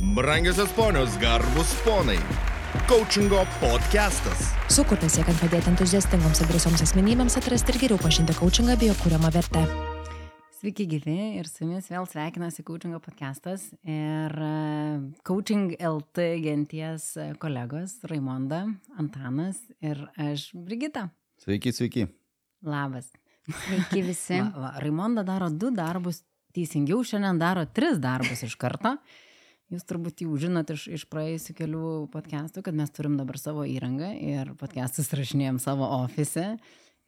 Brangiosios ponios, garbus ponai. Coachingo podcastas. Sukurtas siekiant padėti entuziastingoms ir drąsioms asmenybėms atrasti ir geriau pažinti coachingą bei jo kūriamą vertę. Sveiki gyvi ir su jumis vėl sveikinasi Coachingo podcastas ir e, Coaching LT genties kolegos Raimonda, Antanas ir aš Brigita. Sveiki, sveiki. Labas. Sveiki visi. Va, va, Raimonda daro du darbus, teisingiau šiandien daro tris darbus iš karto. Jūs turbūt jau žinot iš, iš praėjusių kelių podcastų, kad mes turim dabar savo įrangą ir podcastus rašinėjom savo ofise.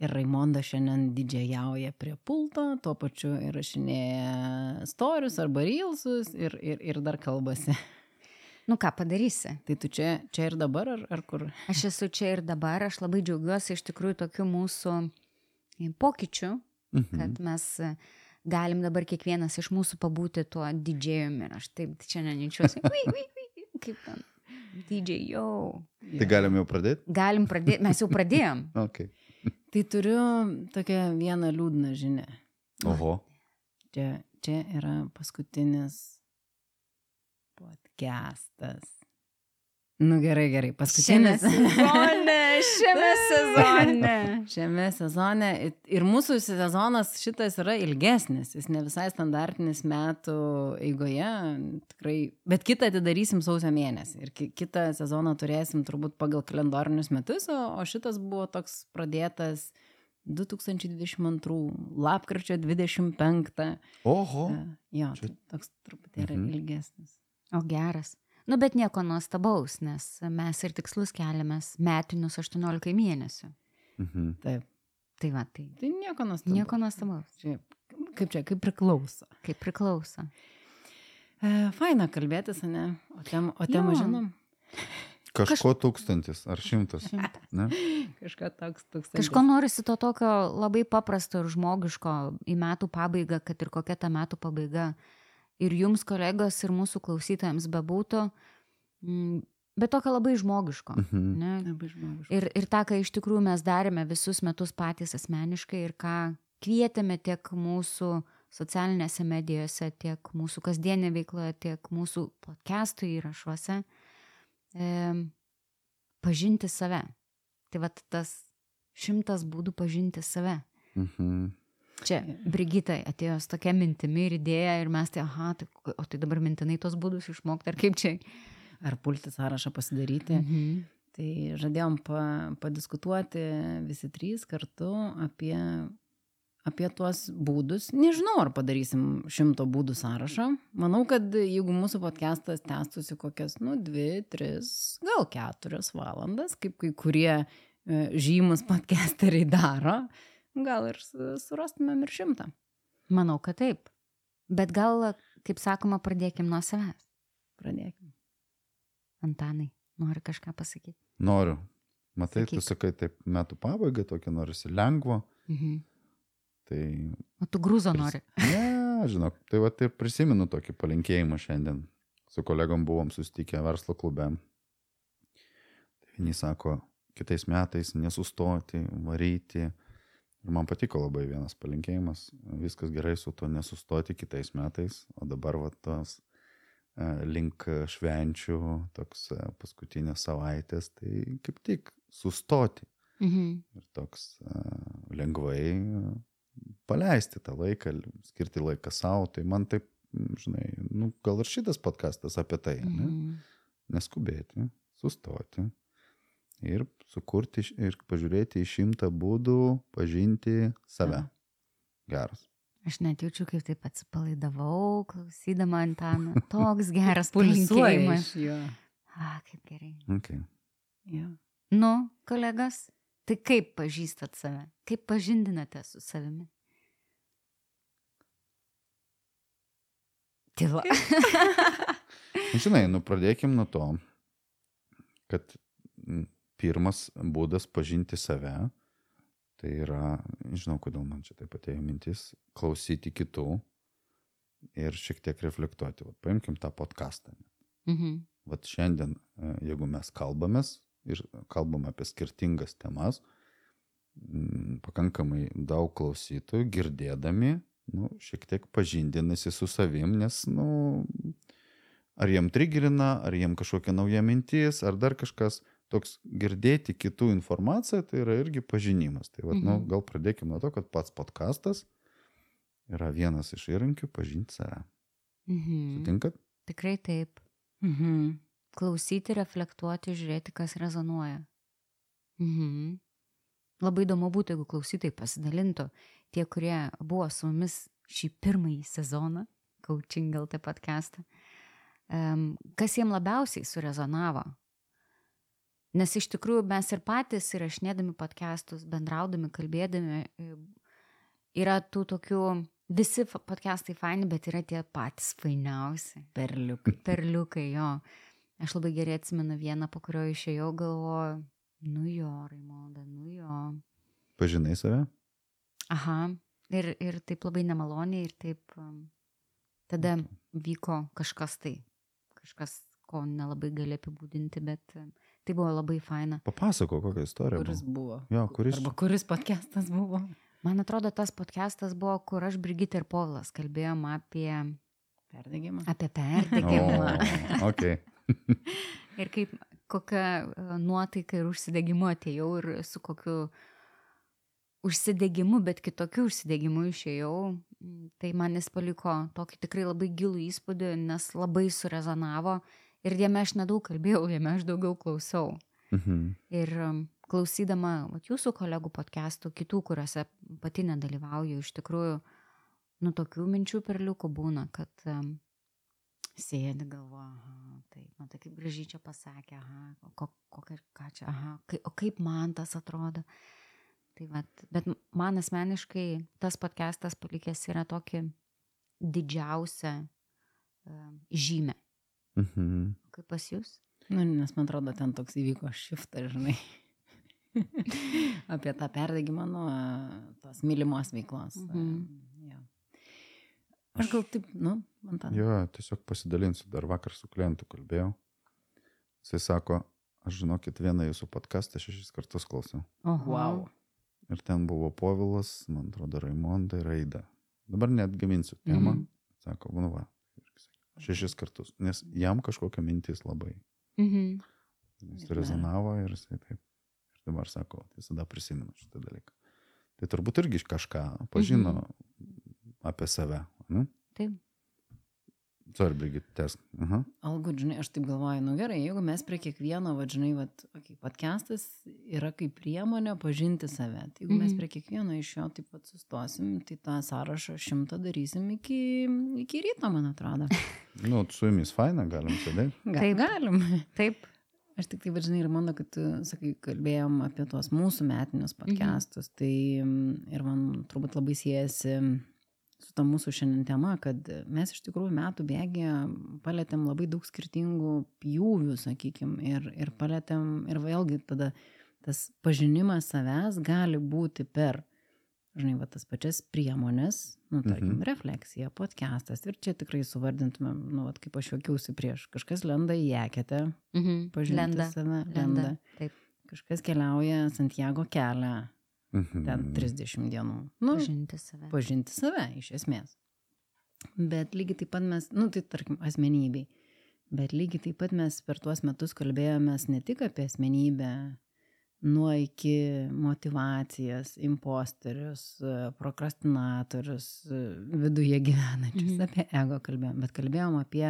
Ir Raimonda šiandien didžiajauja prie pulto, tuo pačiu ir rašinėja storius arba reelsus ir, ir, ir dar kalbasi. Nu ką padarysi? Tai tu čia, čia ir dabar ar, ar kur? Aš esu čia ir dabar, aš labai džiaugiuosi iš tikrųjų tokiu mūsų pokyčiu, Mhm. kad mes e, galim dabar kiekvienas iš mūsų pabūti tuo didžėjumi ir aš taip čia neninčiuosi. Kaip ten? Didžiai jau. Tai galim jau pradėti? Galim pradėti, mes jau pradėjom. Okay. Tai turiu tokią vieną liūdną žinę. Oho. Čia, čia yra paskutinis podcastas. Nu gerai, gerai, Šiame paskutinis. sezone, šiame sezone. Šiame sezone ir mūsų sezonas šitas yra ilgesnis, jis ne visai standartinis metų eigoje, tikrai, bet kitą atidarysim sausio mėnesį ir ki kitą sezoną turėsim turbūt pagal kalendorinius metus, o, šitas buvo toks pradėtas 2022 lapkričio 25. Oho. Jo, toks truputėlį Mhm. ilgesnis. O geras. Nu, bet nieko nuostabaus, nes mes ir tikslus keliamės metinius 18 mėnesių. Mhm. Taip, Tai va, tai tai nieko nuostabaus. nieko nuostabaus. Šiaip, kaip čia, kaip priklauso. Kaip priklauso. E, faina kalbėtis, ne? O temą, o temą žinom? Kažko tūkstantis ar šimtas. Ne? Kažką toks, toks. Kažko norisi to tokio labai paprasto ir žmogiško į metų pabaigą, kad ir kokia ta metų pabaiga ir jums, kolegos, ir mūsų klausytojams bebūtų, mm, bet tokio labai žmogiško. Mhm. Ne? Labai žmogiška. Ir, ir tą, ką iš tikrųjų mes darėme visus metus patys asmeniškai ir ką kvietėme tiek mūsų socialinėse medijose, tiek mūsų kasdienė veikloje, tiek mūsų podcastų įrašuose, e, pažinti save. Tai va tas šimtas būdų pažinti save. Mhm. Čia Brigita atėjo su tokia mintimi ir idėja ir mes tai, aha, tai, o tai dabar mintinai tos būdus išmokti, ar kaip čia? Ar pulti sąrašą pasidaryti. Mhm. Tai žadėjom pa, padiskutuoti visi trys kartu apie, apie tuos būdus. Nežinau, ar padarysim šimto būdų sąrašą. Manau, kad jeigu mūsų podcastas tęstųsi kokias, nu, dvi, tris, gal keturias valandas, kaip kai kurie e, žymus podcasteriai daro, gal ir su- surastumėm ir šimtą. Manau, kad taip. Bet gal, kaip sakoma, pradėkim nuo savęs. Pradėkime. Antanai, nori kažką pasakyti? Noriu. Matai, tu Sakyk. sakai taip metų pabaiga, tokia norisi lengvo. Mhm. Tai... O tu grūzo nori. Ne, žinok, tai va ir prisimenu tokį palinkėjimą šiandien. Su kolegom buvom susitikę verslo klube. Tai vieni sako, kitais metais nesustoti, varyti. Ir man patiko labai vienas palinkėjimas. Viskas gerai su to nesustoti kitais metais. O dabar va tos e, link švenčių, toks e, paskutinės savaitės, tai kaip tik sustoti Mhm. ir toks a, lengvai paleisti tą laiką, skirti laiką savo, tai man taip, žinai, nu, gal ir šitas podcastas apie tai, ne? Mhm. neskubėti, sustoti ir sukurti ir pažiūrėti į šimtą būdų pažinti save. Geras. Aš net jaučiu, kaip taip atsipalaidavau, klausydama Antaną. Toks geras jo. A, kaip gerai. Okay. Jo. Nu, kolegas, tai kaip pažįstat save? Kaip pažindinate su savimi? Tyla. Žinai, nu pradėkim nuo to, kad pirmas būdas pažinti save, tai yra, žinau, kodėl man čia taip atėjo mintis, klausyti kitų ir šiek tiek reflektuoti. Vat, paimkim tą podcastą. Mhm. Vat šiandien, e, jeigu mes kalbamės ir kalbam apie skirtingas temas, pakankamai daug klausytojų girdėdami, nu, šiek tiek pažindinasi su savim, nes, nu, ar jiem trigerina, ar jiem kažkokia nauja mintis, ar dar kažkas. Toks girdėti kitų informaciją, tai yra irgi pažinimas. Tai vat, nu, Mhm. gal pradėkime nuo to, kad pats podkastas yra vienas iš įrankių pažinti save. Mhm. Sutinkat? Tikrai taip. Mhm. Klausyti, reflektuoti, žiūrėti, kas rezonuoja. Mhm. Labai įdomu būtų, jeigu klausytojai pasidalintų, tie, kurie buvo su mumis šį pirmąjį sezoną, Coaching LT podcastą, um, kas jiem labiausiai surezonavo. Nes iš tikrųjų mes ir patys įrašinėdami podcastus, bendraudami, kalbėdami, e, yra tų tokių, visi podcastai faini, bet yra tie patys fainiausi. Perliukai. Perliukai, jo. Aš labai gerai atsimenu vieną, po kurio išėjau, galvoju, nu jo, Raimonda, nu jo. Pažinai save? Aha. Ir, ir taip labai nemaloniai, ir taip um, tada vyko kažkas tai, kažkas, ko nelabai gali apibūdinti, bet um, tai buvo labai faina. Papasako, kokią istoriją. Kuris buvo. buvo? Jo, kuris. Arba kuris podcastas buvo? Man atrodo, tas podcastas buvo, kur aš, Brigita ir Povilas kalbėjom apie, Perdegimą. apie perdegimą. O, okay. Ir kaip kokia e, nuotaika ir užsidegimu atėjau ir su kokiu užsidegimu, bet kitokiu užsidegimu išėjau, m, tai man jis paliko tokį tikrai labai gilų įspūdį, nes labai surezonavo ir jame aš nedaug kalbėjau, jame aš daugiau klausiau. Mhm. Ir um, klausydama vat, jūsų kolegų podcastų, kitų, kuriuose pati nedalyvauju, iš tikrųjų, nu tokių minčių perliukų būna, kad um, sėdi galvo, aha, taip, man tai kaip gražiai čia pasakė, aha, ko, kokia, ką čia, aha, kai, o kaip man tas atrodo. Tai vat, bet man asmeniškai tas podcastas palikęs yra tokį didžiausią um, žymę. Mhm. Kaip pas jūs? Nu, nes man atrodo, ten toks įvyko šiftas, žinai. Apie tą perdegimą nuo tos mylimos veiklos. Mhm. Jo. Aš gal taip, nu, man tą. Jo, tiesiog pasidalinsiu, dar vakar su klientu kalbėjau. Jisai sako, aš žinokit, vieną jūsų podcastą šešis kartus klausiau. Oho. Wow. Ir ten buvo Povilas, man atrodo, Raimonda ir Aida. Dabar net gaminsiu temą. Mhm. Sako, nu va, šešis kartus. Nes jam kažkokia mintis labai. Mhm. Jis Ir rezonavo ir jisai taip. Ir dabar sako, visada prisimenu šitą dalyką. Tai turbūt irgi kažką pažino Mhm. apie save. Ne? Taip. Sorry, Brigit, tęsk. Aha. Algut, žinai, aš taip galvoju, nu gerai, jeigu mes prie kiekvieno, va, žinai, va, okay, podcastas yra kaip priemonė pažinti save. Tai jeigu mes Mhm. prie kiekvieno iš jo taip pat sustosim, tai tą sąrašą šimtą darysim iki, iki ryto, man atrodo. Nu, su jumis faina, galim sėdėti. Taip. galim. Taip. Aš tik tai, bet žinai, ir mano, kad tu, sakai, kalbėjom apie tuos mūsų metinius podcastus, mhm. tai mm, ir man turbūt labai siejasi su ta mūsų šiandien tema, kad mes iš tikrųjų metų bėgėje palėtėm labai daug skirtingų pjūvių, sakykim, ir, ir palėtėm, ir vėlgi tada tas pažinimas savęs gali būti per, žinai, va, tas pačias priemonės, nu, tarkim, Mhm. mhm. refleksija, podcastas, ir čia tikrai suvardintumėm, nu, va, kaip aš juokiausi prieš, kažkas lenda į eketę, Mhm. pažinti Lenda. save, Lenda. lenda. Taip. Kažkas keliauja Santiago kelią, Mhm. ten 30 dienų. Nu, Pažinti save. pažinti save, iš esmės. Bet lygiai taip pat mes, nu tai tarkim, asmenybei. Bet lygiai taip pat mes per tuos metus kalbėjomės ne tik apie asmenybę, nuo iki motivacijas, imposterius, prokrastinatorius, viduje gyvenančius, mhm. apie ego kalbėjom, bet kalbėjom apie,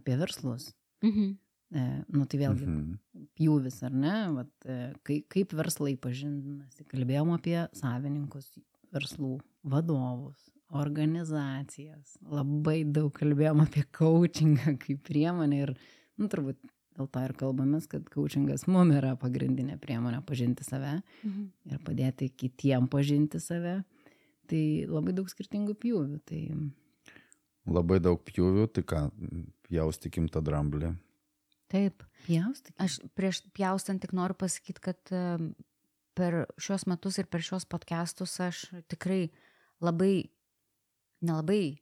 apie verslus. Mhm. E, nu tai vėlgi Mhm. pjūvis, ar ne? Vat, e, kaip, kaip verslai pažindinasi. Kalbėjom apie savininkus verslų, vadovus, organizacijas. Labai daug kalbėjom apie coachingą kaip priemonę ir, nu, turbūt dėl to ir kalbamės, kad coachingas mum yra pagrindinė priemonė pažinti save Mhm. ir padėti kitiem pažinti save. Tai labai daug skirtingų pjūvių. Tai Labai daug pjūvių, tai ką, pjaustykim tą dramblį. Taip. pjaustyk. Aš prieš pjaustant tik noriu pasakyti, kad per šios metus ir per šios podcastus aš tikrai labai, nelabai,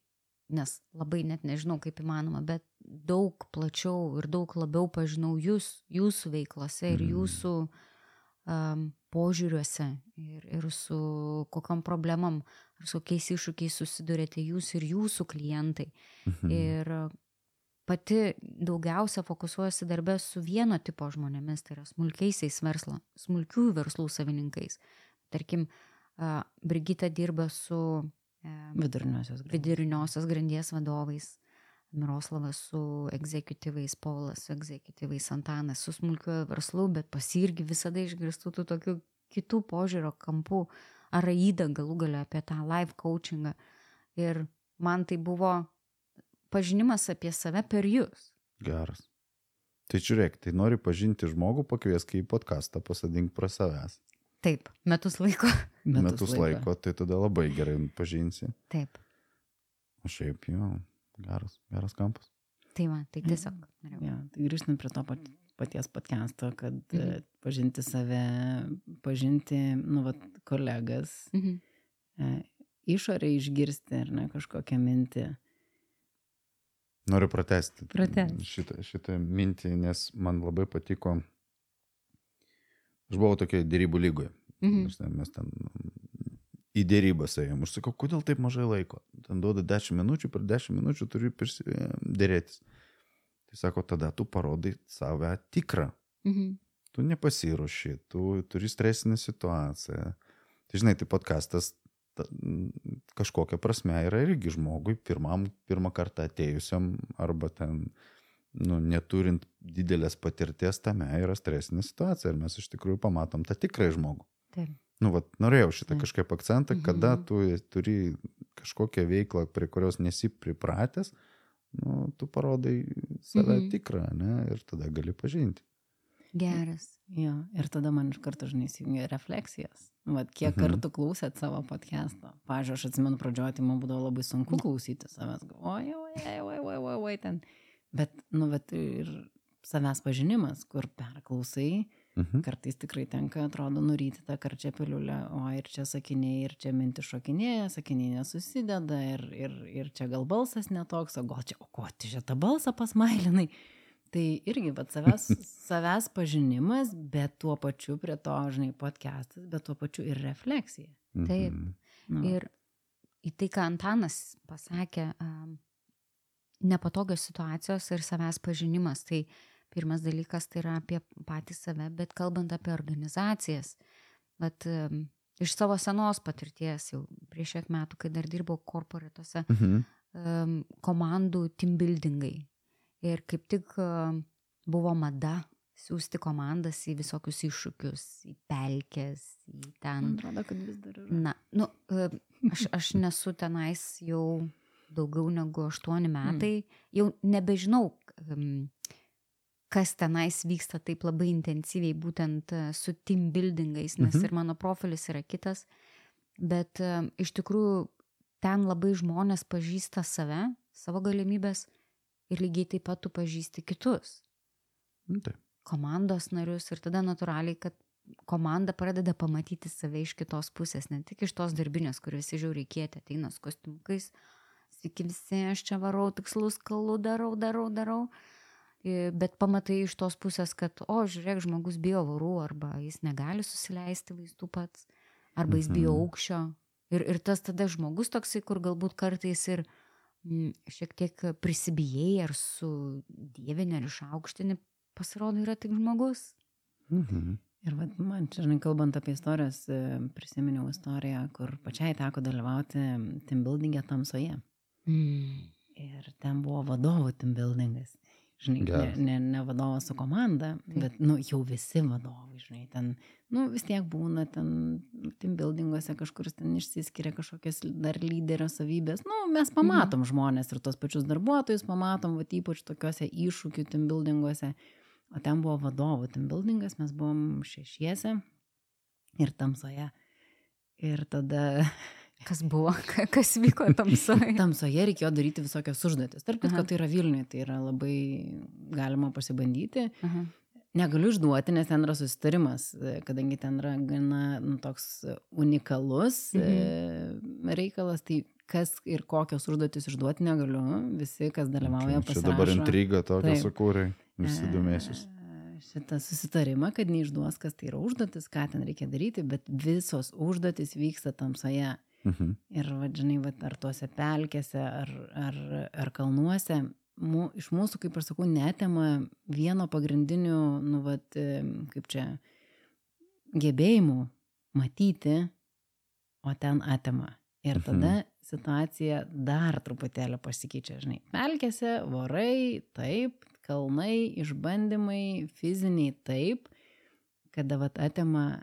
nes labai net nežinau kaip įmanoma, bet daug plačiau ir daug labiau pažinau jūs, jūsų veiklose ir Mhm. jūsų um, požiūriuose ir, ir su kokiam problemam ar su kokiais iššūkiais susidurėte jūs ir jūsų klientai. Mhm. Ir pati daugiausia fokusuojasi darbę su vieno tipo žmonėmis, tai yra smulkiaisiais verslo, smulkiųjų verslų savininkais. Tarkim, Brigita dirba su e, Viduriniosios grandys. viduriniosios grandies vadovais, Miroslavas su egzekutyvais, Paulas su egzekutyvais, Antanas su smulkiuoju verslu, bet pas irgi visada išgirstų tų tokių kitų požiūrio kampų, ar įdą galų galę apie tą live coachingą. Ir man tai buvo pažinimas apie save per jūs. Geras. Tai žiūrėk, tai nori pažinti žmogų, pakviesk į podcastą, pasadink pro savęs. Taip, metus laiko. Metus, metus laiko, tai tada labai gerai pažinsi. Taip. O šiaip jau, geras, geras kampas. Tai man, tai tiesiog. norėjau. Ja, tai grįžtant prie to pat, paties podcast'o, kad Mhm. mhm. pažinti save, pažinti, nu, vat, kolegas, Mhm. e, išorę išgirsti ar ne kažkokią mintį. Noriu pratesti Pratęsk. šitą, šitą mintį, nes man labai patiko. Aš buvau tokia dėrybų lygoje. Mhm. Mes ten, mes ten į dėrybas ėjom. Aš sakau, kodėl taip mažai laiko? Ten duoda 10 minučių, per 10 minučių turi prisi- dėrėtis. Tai sako, tada tu parodai save tikrą. Mhm. Tu nepasiruoši, tu turi stresinę situaciją. Tai žinai, tai podcastas ta, kažkokia prasme yra irgi žmogui pirmam, pirmą kartą atėjusiam arba ten, nu, neturint didelės patirties tame yra stresinė situacija ir mes iš tikrųjų pamatom tą tikrąjį žmogų. Taip. Nu, vat, norėjau šitą Taip. kažkaip akcentą, kada Mhm. tu turi kažkokią veiklą, prie kurios nesi pripratęs, nu, tu parodai save Mhm. tikrą, ne, ir tada gali pažinti. Geras. Jo, ir tada man iš karto, žinai, įsijungia refleksijas. Vat, kiek Mhm. mhm. kartų klausėt savo podcast'o. Pavyzdžiui, aš atsimenu pradžioje, tai man būdavo labai sunku klausyti savęs. Oi, oi, oi, oi, oi, oi, ten. Bet, nu, bet ir savęs pažinimas, kur perklausai, Mhm. kartais tikrai tenka, atrodo, nuryti tą karčią piliulę, o ir čia sakiniai, ir čia mintis šokinėja, sakiniai nesusideda, ir, ir, ir čia gal balsas netoks, o gal čia, o ko, čia tą balsą pasmailinai. Tai irgi, bet savęs, savęs pažinimas, bet tuo pačiu prie to, žinai, podcastas, bet tuo pačiu ir refleksija. Taip. Mhm. Nu, Ir į tai, ką Antanas pasakė, um, nepatogios situacijos ir savęs pažinimas. Tai pirmas dalykas tai yra apie patį save, bet kalbant apie organizacijas, bet um, iš savo senos patirties, jau prieš šiek metų, kai dar dirbau korporatuose, Mhm. um, komandų team buildingai. Ir kaip tik um, buvo mada siūsti komandas į visokius iššūkius, į pelkes, į ten. man atrodo, kad vis dar yra. Na, nu, e, aš, aš nesu tenais jau daugiau negu aštuoni metai, jau nebežinau, kas tenais vyksta taip labai intensyviai, būtent e, su team buildingais, nes Mhm. ir mano profilis yra kitas, bet iš tikrųjų ten labai žmonės pažįsta save, savo galimybės ir lygiai taip pat tu pažįsti kitus Nu, taip. komandos narius ir tada natūraliai, kad komanda pradeda pamatyti save iš kitos pusės, ne tik iš tos darbinės, kur visi žiauriai kieti ateina su kostiumkais, sveiki visi, aš čia varau, tikslus kalų darau, darau, darau. Bet pamatai iš tos pusės, kad, o, žiūrėk, žmogus bijo vorų, arba jis negali susileisti vaistų pats, arba jis bijo Mhm. aukščio. Ir, ir tas tada žmogus toksai, kur galbūt kartais ir mm, šiek tiek prisibijai ar su dievini ar išaukštini, pasirodo yra tik žmogus. Mhm. Ir vat, man čia, žinai, kalbant apie istorijas, e, prisiminiau istoriją, kur pačiai teko dalyvauti team buildingė tamsoje. Mm. Ir ten buvo vadovų team buildingas. Žinai, ne, Geras. ne, ne vadovas su komanda, bet, nu, jau visi vadovai, žinai, ten, nu, vis tiek būna ten team buildinguose kažkur ten išsiskiria kažkokias dar lyderio savybės. Nu, mes pamatom mhm. žmonės ir tos pačius darbuotojus pamatom, va, ypač tokiuose iššūkių team buildinguose. O ten buvo vadovų team buildingas, mes buvom šešiese ir tamsoje. Ir tada Kas buvo, Ka- kas vyko tamsoje? tamsoje reikėjo daryti visokias užduotis. Tarp kitko, tai yra Vilniuje, tai yra labai galima pasibandyti. Aha. Negaliu išduoti, nes ten yra susitarimas, e, kadangi ten yra gana nu, toks unikalus mhm. reikalas, tai kas ir kokios užduotis išduoti negaliu. Visi, kas dalyvauja, Čia, čia dabar intriga tokia sukūrė, visi e, domėsis. Šitą susitarimą, kad neišduos, kas tai yra užduotis, ką ten reikia daryti, bet visos užduotis vyksta tamsoje. Mhm. Ir, va, žinai, va, ar tuose pelkėse, ar, ar, ar kalnuose, mu, iš mūsų, kaip aš sakau, netema vieno pagrindinių, nu, vat, e, kaip čia, gebėjimų matyti, o ten atema. Ir tada mhm. situacija dar truputėlį pasikeičia, žinai. Pelkėse, vorai, taip, kalnai, išbandymai, fiziniai, taip, kada vat atema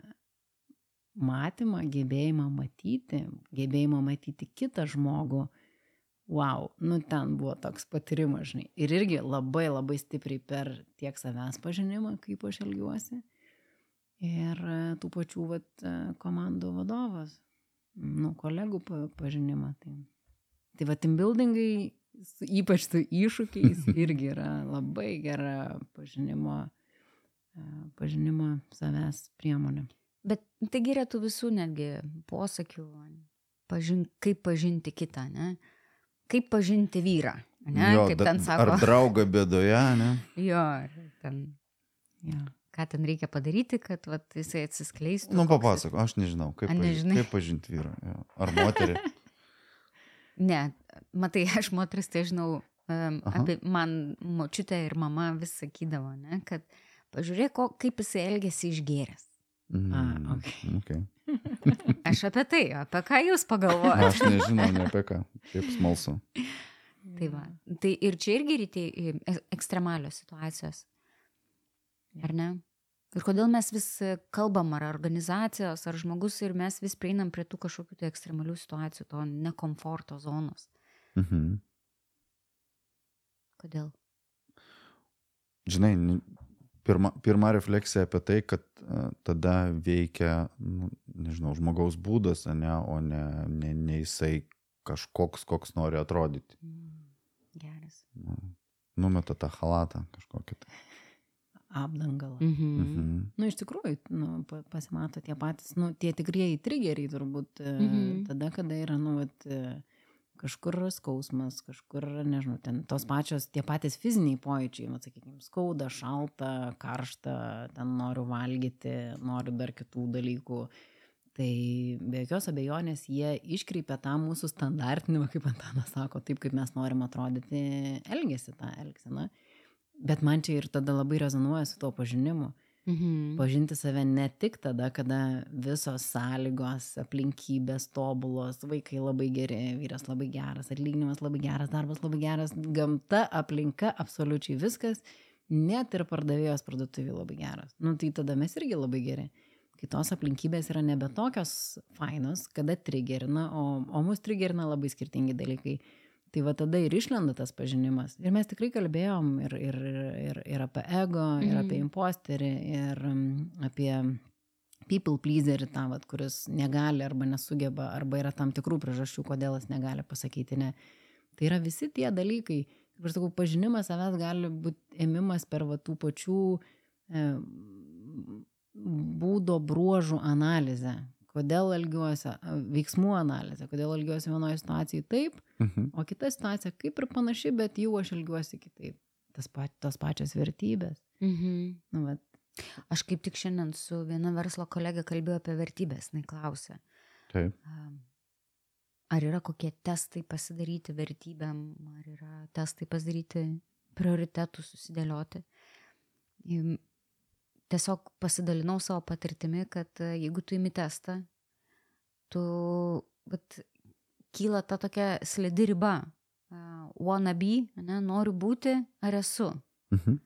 matymą, gebėjimą matyti, gebėjimą matyti kitą žmogų, wow, nu ten buvo toks patyrimas, žinai. Ir irgi labai labai stipriai per tiek savęs pažinimą, kaip aš elgiuosi, ir e, tų pačių vat, e, komandų vadovas, nu, kolegų pažinimą. Tai, tai va, team buildingai, ypač su iššūkiais, irgi yra labai gera pažinimo, e, pažinimo savęs priemonė. Bet taigi yra tų visų netgi posakių, pažin, kaip pažinti kitą, ne? Kaip pažinti vyrą, ne? Jo, kaip ten sako. Ar draugą bėdoje, ne? Jo, ten. Jo. Ką ten reikia padaryti, kad vat, jisai atsiskleistų? Nu, papasako, aš nežinau, kaip, pažinti, kaip pažinti vyrą. Jo. Ar moterį. Ne, matai, aš moteris tai žinau, um, apie man močiutė ir mama vis sakydavo, ne, kad pažiūrėk, kaip jisai elgesi išgėręs. Mm, okei. okay. Aš apie tai, apie ką jūs pagalvojate. Aš nežinau, ne apie ką. Kaip smalsu. Tai, va. tai ir čia irgi ryte ekstremalios situacijos. Ar ne? Ir kodėl mes vis kalbam, ar organizacijos, ar žmogus, ir mes vis prieinam prie tų kažkokių tai ekstremalių situacijų, to nekomforto zonos. Mhm. Kodėl? Žinai, pirma, pirma refleksija apie tai, kad uh, tada veikia, nu, nežinau, žmogaus būdas, ne, o ne, ne, ne jisai kažkoks, koks nori atrodyti. Mm, geras. Nu, numeta tą halatą kažkokį. Tai. Apdangalą. Mhm. Mhm. Nu, iš tikrųjų, nu, pa- pasimato tie patys, nu, tie tikrieji triggeriai turbūt e, Mhm. tada, kada yra, nu, vat, e, kažkur skausmas, kažkur, nežinau, ten tos pačios, tie patys fiziniai pojūčiai, mat, sakykime, skauda, šalta, karšta, ten noriu valgyti, noriu dar kitų dalykų. Tai be jokios abejonės jie iškreipia tą mūsų standartinimą, kaip Antanas sako, taip kaip mes norim atrodyti, elgesi tą elgseną. Bet man čia ir tada labai rezonuoja su tuo pažinimu. Mhm. Pažinti save ne tik tada, kada visos sąlygos, aplinkybės tobulos, vaikai labai geri, vyras labai geras, atlyginimas labai geras, darbas labai geras, gamta, aplinka, absoliučiai viskas, net ir pardavėjos parduotuvė labai geras. Nu tai tada mes irgi labai geri. Kitos aplinkybės yra nebe tokios fainos, kada trigerina, o, o mus trigerina labai skirtingi dalykai. Tai va tada ir išlenda tas pažinimas. Ir mes tikrai kalbėjom ir, ir, ir, ir apie ego, ir Mhm. apie imposterį, ir mm, apie people pleaserį tą, vat, kuris negali arba nesugeba, arba yra tam tikrų priežasčių, kodėl jis negali pasakyti ne. Tai yra visi tie dalykai. Kaip aš sakau, pažinimas savęs gali būti ėmimas per va, tų pačių e, būdo bruožų analizę. Kodėl elgiuosi, veiksmų analizė, kodėl elgiuosi vienoje situacijoje taip, Mhm. o kita situacija kaip ir panaši, bet jau aš elgiuosi kitaip. Tas pa, tos pačios vertybės. Mhm. Nu, vat, Aš kaip tik šiandien su viena verslo kolegė kalbėjau apie vertybės, jinai klausė. Taip. Ar yra kokie testai pasidaryti vertybėm, ar yra testai pasidaryti prioritetų susidėlioti. Tiesiog pasidalinau savo patirtimi, kad e, jeigu tu imi testą, tu vat, kyla ta tokia slidi riba. Uh, wanna be, ne, noriu būti, ar esu. Mhm.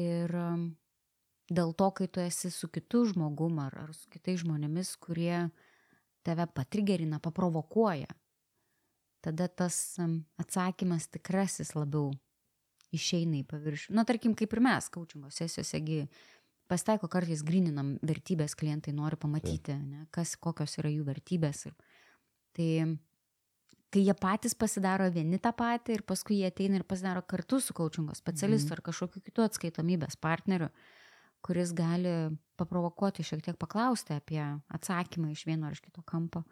Ir um, dėl to, kai tu esi su kitu žmogum ar, ar su kitais žmonėmis, kurie tave patrigerina, paprovokuoja, tada tas um, atsakymas tikrasis labiau išeina į paviršių. Na, tarkim, kaip ir mes, kaučingo sesijosegi, pasitaiko kartais grininam vertybės, klientai nori pamatyti, ne, kas, kokios yra jų vertybės. Ir, tai kai jie patys pasidaro vieni tą patį ir paskui jie ateina ir pasidaro kartu su kaučingo specialistu Mhm. ar kažkokiu kitu atskaitomybės partneriu, kuris gali paprovokuoti, šiek tiek paklausti apie atsakymą iš vieno ar iš kito kampo,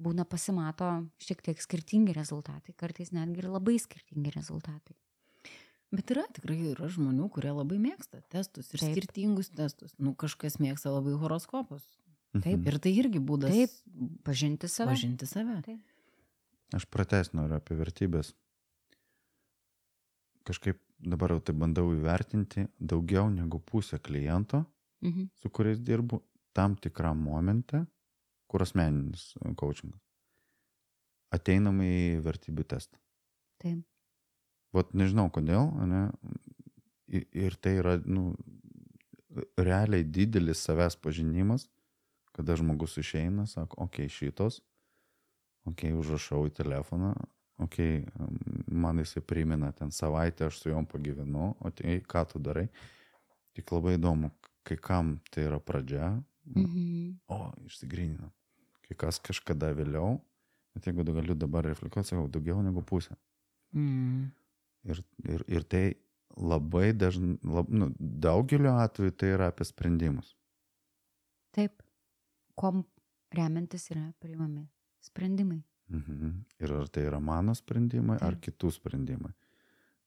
būna pasimato šiek tiek skirtingi rezultatai, kartais netgi ir labai skirtingi rezultatai. Bet yra tikrai yra žmonių, kurie labai mėgsta testus ir Taip. Taip. skirtingus testus. Nu, kažkas mėgsta labai horoskopus. Taip. Mhm. Ir tai irgi būdas Taip, pažinti save. pažinti save. Taip. Aš prates noriu apie vertybės. kažkaip dabar jau tai bandau įvertinti, daugiau negu pusė kliento, Mhm. su kuriais dirbu, tam tikram momente, kur asmeninis coachingas, ateinam į vertybių testą. Taip. Vat nežinau kodėl, ne? Ir tai yra, nu, realiai didelis savęs pažinimas, kada žmogus išeina, sako, okei, okay, šitos, okei, okay, užrašau į telefoną, okei, okay, man jisai primena ten savaitę, aš su juom pagyvenu, o tai ką tu darai. Tik labai įdomu, kai kam tai yra pradžia, Mhm. o, išsigrynina. Kai kas kažkada vėliau, bet jeigu galiu dabar reflektuoti, sakau, daugiau negu pusė. Mm. Ir, ir, ir tai labai dažnai, lab, nu, daugeliu atveju tai yra apie sprendimus. Taip. Kom remiantis yra priimami sprendimai. Mhm. Ir ar tai yra mano sprendimai, ar kitų sprendimai.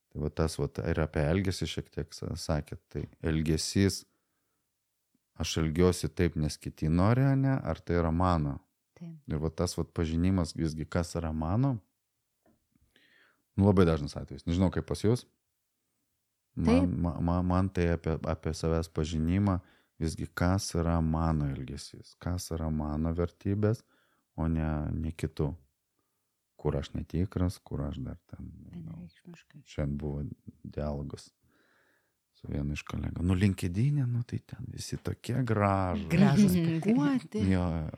Tai va tas, va, ir apie elgesį šiek tiek sa- sakėt, tai elgesys, aš elgiuosi taip, nes kiti nori, ne, ar tai yra mano. Taip. Ir va tas va pažinimas visgi, kas yra mano, nu labai dažnas atvejis. Nežinau, kaip pas jūs. Man, man, man, man tai apie, apie savęs pažinimą, visgi kas yra mano elgesys, kas yra mano vertybės, o ne, ne kitų. Kur aš netikras, kur aš dar ten. nežinau. Vienareikšmiškai. Šiandien buvo dialogas su vienu iš kolegų. Nu, linkedinė, nu tai ten visi tokie gražūs. Gražus Mhm. pūkuoti. Jo,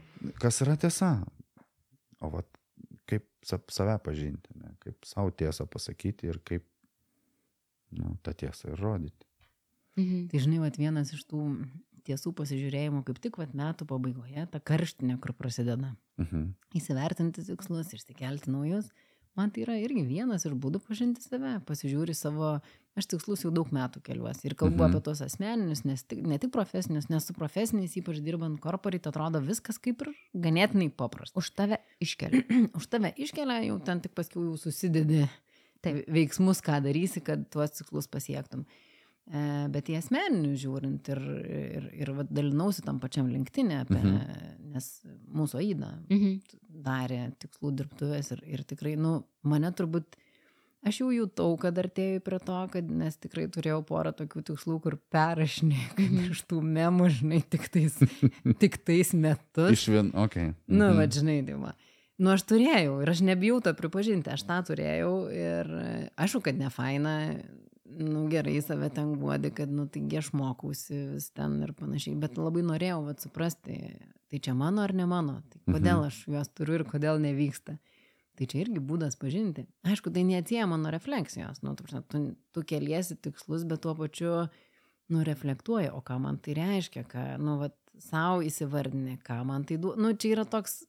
kas yra tiesa. O vat, kaip sa- save pažinti, ne? kaip savo tiesą pasakyti ir kaip nu, tą tiesą ir rodyti. Mhm. Tai žinai, vat, vienas iš tų tiesų pasižiūrėjimų kaip tik vat, metų pabaigoje, ta karštinė, kur prasideda. Mhm. Įsivertinti tikslus, išsikelti naujus. Man tai yra irgi vienas iš būdų pažinti save. Pasižiūri savo, aš tikslus jau daug metų keliuosi ir kalbu Mhm. apie tos asmeninius, nes tik, ne tik profesinius, nes su profesiniais, ypač dirbant korporai, atrodo viskas kaip ir ganėtinai paprasta. Už tave iškelia. Už tave iškelia, jau ten tik paskui jau susidedi Taip. veiksmus, ką darysi, kad tuos tikslus pasiektum. E, bet į asmeninių žiūrint ir, ir, ir dalinausi tam pačiam linktinė, apie, Mhm. nes mūsų Aida Mhm. darė tikslų dirbtuvės ir, ir tikrai, nu, mane turbūt, aš jau jutau, kad artėjau prie to, kad nes tikrai turėjau porą tokių tikslų, kur perrašinė, kad Mhm. iš tų memų, žinai, tik tais, tik tais metus. Iš vien, okei. Okay. Nu, va, žinai, va. Nu, aš turėjau ir aš nebijau to pripažinti, aš tą turėjau ir e, aišku, kad ne faina, nu, gerai save ten guodi, kad, nu, taigi aš mokausi vis ten ir panašiai, bet labai norėjau, va, suprasti, tai čia mano ar ne mano, tai kodėl aš juos turiu ir kodėl nevyksta. Tai čia irgi būdas pažinti. Aišku, tai neatsieja mano refleksijos, nu, prasme, tu, tu keliesi tikslus, bet tuo pačiu, nu, reflektuoji, o ką man tai reiškia, ką, nu, va, savo įsivardinė, ką man tai duoda. Nu, čia yra toks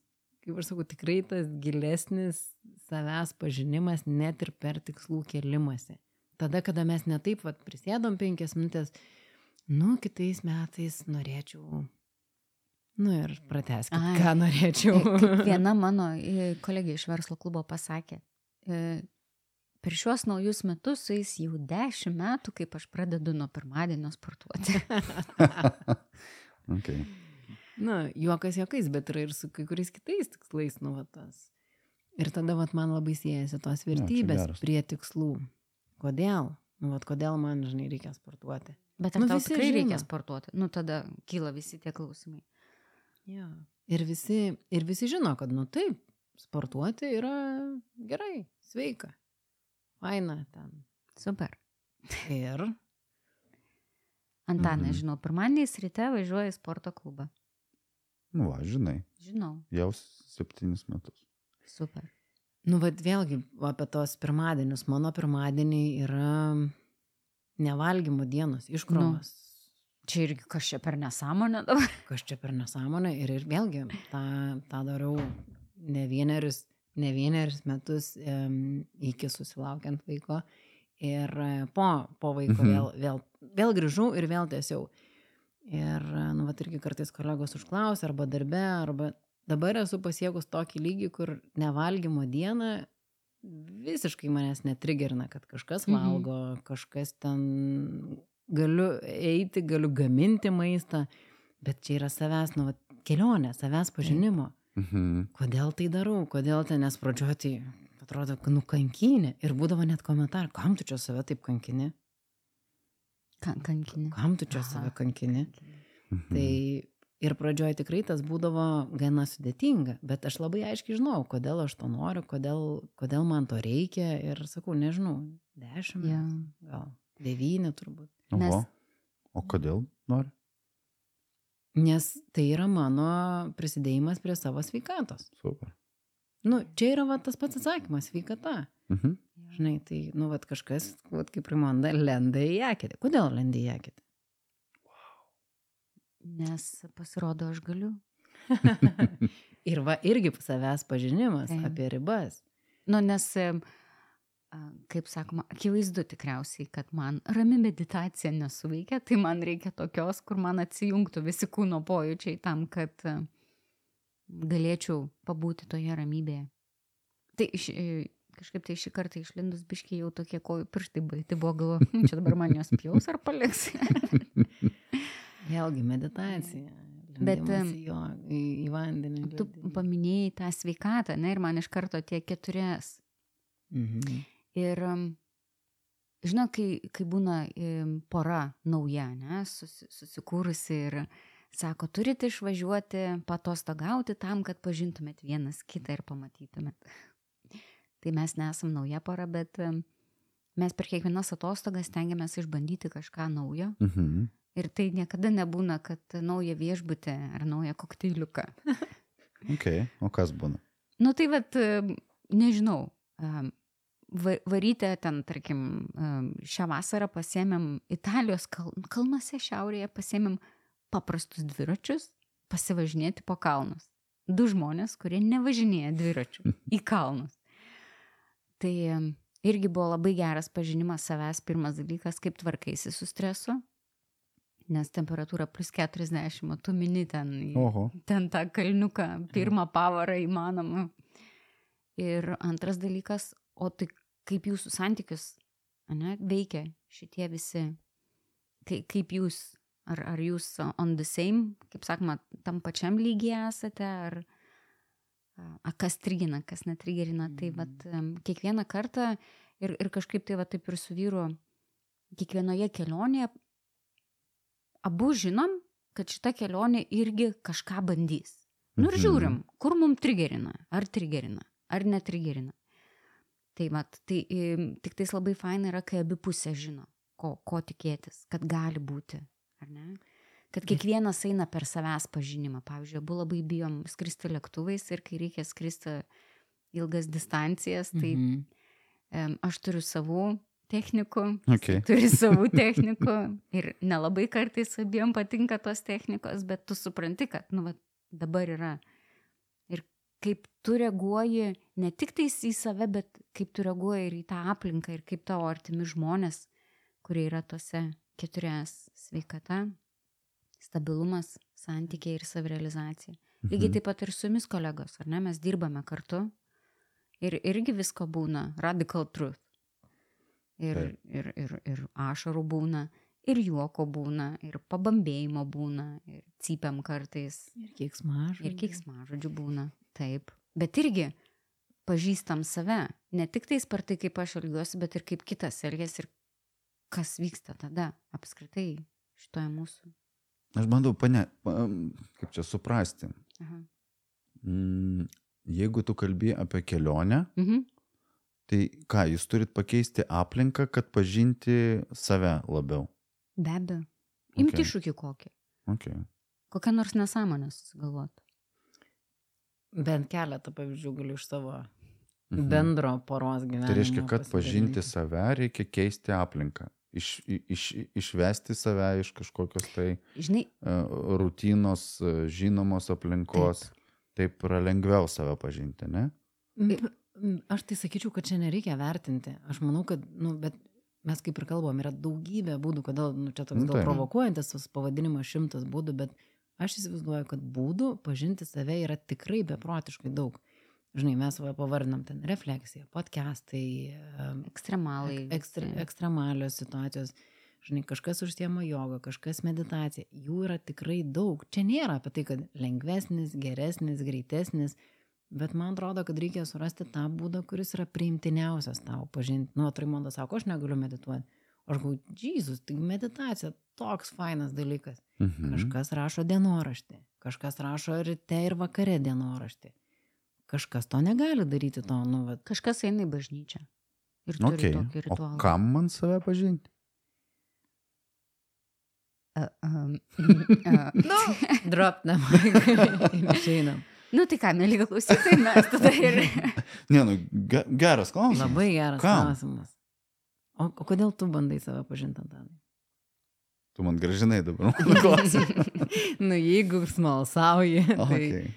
kaip aš sakau, tikrai tas gilesnis savęs pažinimas net ir per tikslų kelimasi. Tada, kada mes netaip vat, prisėdom penkias minutės, nu, kitais metais norėčiau, nu ir prateskit, Ai. ką norėčiau. Kaip viena mano e, kolegė iš verslo klubo pasakė, e, per šiuos naujus metus sueis jau dešimt metų, kaip aš pradedu nuo pirmadienio sportuoti. okay. Na, juokas juokais, bet yra ir su kai kuriais kitais tikslais, nu, va tas. Ir tada, vat, man labai siejasi tos vertybės geras. prie tikslų. Kodėl? Nu, vat, kodėl man, žinai, reikia sportuoti? Bet ar Nu, tau tikrai reikia žino. sportuoti? Nu, tada kyla visi tie klausimai. Ja. Ir, visi, ir visi žino, kad, nu taip, sportuoti yra gerai, sveika, faina ten. Super. Ir, Antanas, Mhm. žinau, pirmadieniais ryte važiuoja į sporto klubą. Nu, va, žinai, Žinau, jau septynis metus. super. Nu, vad vėlgi apie tos pirmadienius. Mano pirmadieniai yra nevalgymo dienos, iškrovos. Čia irgi kas čia per nesąmonę dabar. Kas čia per nesąmonę. Ir, ir vėlgi tą, tą darau ne vienerius, ne vienerius metus em, iki susilaukiant vaiko. Ir e, po, po vaiko Mhm. vėl, vėl, vėl grįžau ir vėl tiesiau. Ir, e, nu, va, irgi kartais kolegos užklausia, arba darbe, arba dabar esu pasiekus tokį lygį, kur nevalgymo dieną visiškai manęs netrigerina, kad kažkas Mhm. valgo, kažkas ten galiu eiti, galiu gaminti maistą, bet čia yra savęs, nu, va, kelionė, savęs pažinimo. Mhm. Kodėl tai darau, kodėl ten, nes pradžioj tai atrodo, kad nu kankinė. Ir būdavo net komentar, kam tu čia save taip kankini, Kan- Kankinė. kam tu čia Aha. save kankini. Mhm. Tai ir pradžioje tikrai tas būdavo gana sudėtinga, bet aš labai aiškiai žinau, kodėl aš to noriu, kodėl, kodėl man to reikia ir sakau, nežinau, dešimt, Jo. metų, gal devyni turbūt. Oho. Mes- O kodėl nori? Nes tai yra mano prisidėjimas prie savo sveikatos. Super. Nu, čia yra va, tas pats atsakymas - sveikata. Mhm. Žinai, tai, nu, va, kažkas, va, kaip Rimonda, lenda į eketę. Kodėl lenda į eketę? Nes pasirodo, aš galiu. Ir va, irgi savęs pažinimas Taip. apie ribas. Nu, nes, kaip sakoma, akivaizdu tikriausiai, kad man rami meditacija nesuveikia, tai man reikia tokios, kur man atsijungtų visi kūno pojūčiai tam, kad galėčiau pabūti toje ramybėje. Tai iš, e, kažkaip tai šį kartą išlindus biškiai jau tokie kojų pirštai baigti buvo galvo, "Hm, čia dabar man jos pjaus ar paliks. Vėlgi meditacija. Bet, jo, į, į vandenį. Tu ledinį. paminėjai tą sveikatą, ne, ir man iš karto tie keturias. Mhm. Ir, žinot, kai, kai būna pora nauja, ne, susi, susikūrusi ir sako, turite išvažiuoti patostogauti tam, kad pažintumėt vienas kitą ir pamatytumėt. Tai mes nesam nauja pora, bet mes per kiekvienas atostogas stengiamės išbandyti kažką naujo. Mhm. Ir tai niekada nebūna, kad naują viešbutę ar naują kokteiliuką. Ok, o kas būna? Nu tai vad, nežinau, varytę ten, tarkim, šią vasarą pasėmėm Italijos kal kalnuose šiaurėje, pasėmėm paprastus dviračius pasivažinėti po kalnus. Du žmonės, kurie nevažinėja dviračių į kalnus. Tai irgi buvo labai geras pažinimas savęs, pirmas dalykas, kaip tvarkaisi su stresu, nes temperatūra plus 40, o tu mini ten Oho. ten tą kalniuką, pirmą pavarą įmanomą. Ir antras dalykas, o tai kaip jūsų santykius ane, veikia šitie visi, kai, kaip jūs, ar, ar jūs on the same, kaip sakoma, tam pačiam lygiai esate, ar a, kas trigina, kas netrigerina. Tai vat, em, kiekvieną kartą ir, ir kažkaip tai va taip ir su vyru, kiekvienoje kelionėje abu žinom, kad šita kelionė irgi kažką bandys. Nu ir Mhm. žiūrim, kur mum trigerina, ar trigerina, ar netrigerina. Tai mat, tai tik tais labai faina yra, kai abi pusės žino, ko, ko tikėtis, kad gali būti, ar ne? Kad kiekvienas eina per savęs pažinimą. Pavyzdžiui, abu labai bijom skristi lėktuvais ir kai reikia skristi ilgas distancijas, tai Mhm. em, aš turiu savų technikų, Okay. turi savų technikų ir nelabai kartais abiem patinka tos technikos, bet tu supranti, kad nu, va, dabar yra. Ir kaip tu reaguoji ne tik tais į save, bet kaip tu reaguoji ir į tą aplinką ir kaip tavo artimi žmonės, kurie yra tose keturias sveikata, stabilumas, santykiai ir savirealizacija. Lygiai taip pat ir su jumis kolegos, ar ne, mes dirbame kartu ir irgi visko būna, radical truth. Ir, ir, ir, ir ašarų būna, ir juoko būna, ir pabambėjimo būna, ir cypiam kartais, Ir keiksmažodžiai. ir kiksmažodžių būna. Taip. Bet irgi pažįstam save. Ne tik tais per tai, kaip aš elgiuosi, bet ir kaip kitas elgesi ir kas vyksta tada apskritai šitoje mūsų. Aš bandau, pane, pa- kaip čia suprasti. Aha. Mm, Jeigu tu kalbi apie kelionę, Mhm. Tai ką, jūs turit pakeisti aplinką, kad pažinti save labiau. Be abejo. Imti Okay. iššūkį kokį. Okay. Kokią nors nesąmonę susigalvoti. Bent keletą pavyzdžių galiu iš savo Mhm. bendro poros gyvenimo. Tai reiškia, kad pažinti save reikia keisti aplinką. Iš, iš, išvesti save iš kažkokios tai Žinai, uh, rutinos, uh, žinomos aplinkos. Taip. Taip yra lengviau save pažinti, ne? M- m, Aš tai sakyčiau, kad čia nereikia vertinti. Aš manau, kad, nu, bet mes kaip ir kalbam, yra daugybė būdų, kodėl, nu, čia toks Nu, gal provokuojantis tas pavadinimas šimtas būdų, bet aš įsivaizduoju, kad būdų pažinti save yra tikrai beprotiškai daug. Žinai, mes va, pavardinam ten refleksiją, podcastai, em, ekstremalai. ekstre, ekstremalios situacijos. Žinai, kažkas užsiema joga, kažkas meditacija. Jų yra tikrai daug. Čia nėra apie tai, kad lengvesnis, geresnis, greitesnis. Bet man atrodo, kad reikia surasti tą būdą, kuris yra priimtiniausias tau pažinti. Nu, Traimondas sako, aš negaliu medituoti. Aš galvoju, Jėzus, tai meditacija toks fainas dalykas. Mhm. Kažkas rašo dienoraštį, kažkas rašo ryte ir vakare dienoraštį. Kažkas to negali daryti to, nu, vat, Kažkas eina į bažnyčią. Ir turi Okay. tokį O ritualą. kam man save pažinti? A, um, a, nu, drop them. Išeinam. Nu tai ką, mėly klausytojai, mes tada ir... Ne, nu, ge geras klausimas. Labai geras Kam? klausimas. O, o kodėl tu bandai save pažinti, Antanai? Tu man gražinai dabar mano klausimą. nu, jeigu smalsauji, tai... Okay.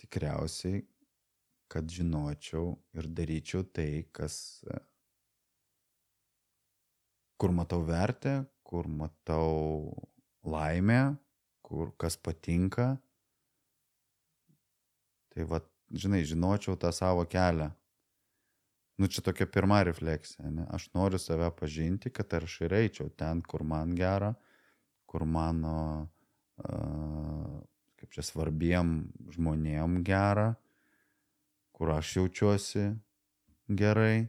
Tikriausiai, kad žinočiau ir daryčiau tai, kas, e, kur matau vertę, kur matau laimę, kur kas patinka. Tai va, žinai, žinočiau tą savo kelią. Nu, čia tokia pirma refleksija, ne? Aš noriu save pažinti, kad aš ir eičiau ten, kur man gera, kur mano, uh, kaip čia svarbiem žmonėm gera, kur aš jaučiuosi gerai,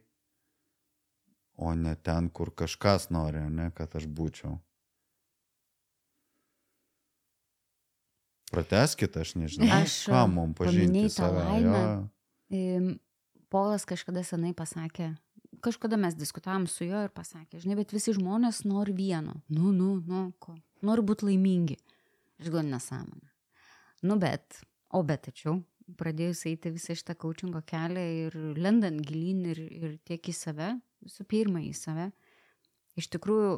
o ne ten, kur kažkas nori, ne, kad aš būčiau. Prateskite, aš nežinau, Aš, ką mums pažinti save. laimę. Im, Polas kažkada senai pasakė, kažkada mes diskutavom su juo ir pasakė, žinai, bet visi žmonės nori vieno. Nu, nu, nu, ko? Nori būti laimingi. Aš galvoju, nesąmonė. Nu, bet, o bet tačiau, pradėjus eiti visą šitą coachingo kelią ir lendant gilin ir, ir tiek į save, visų pirma į save, iš tikrųjų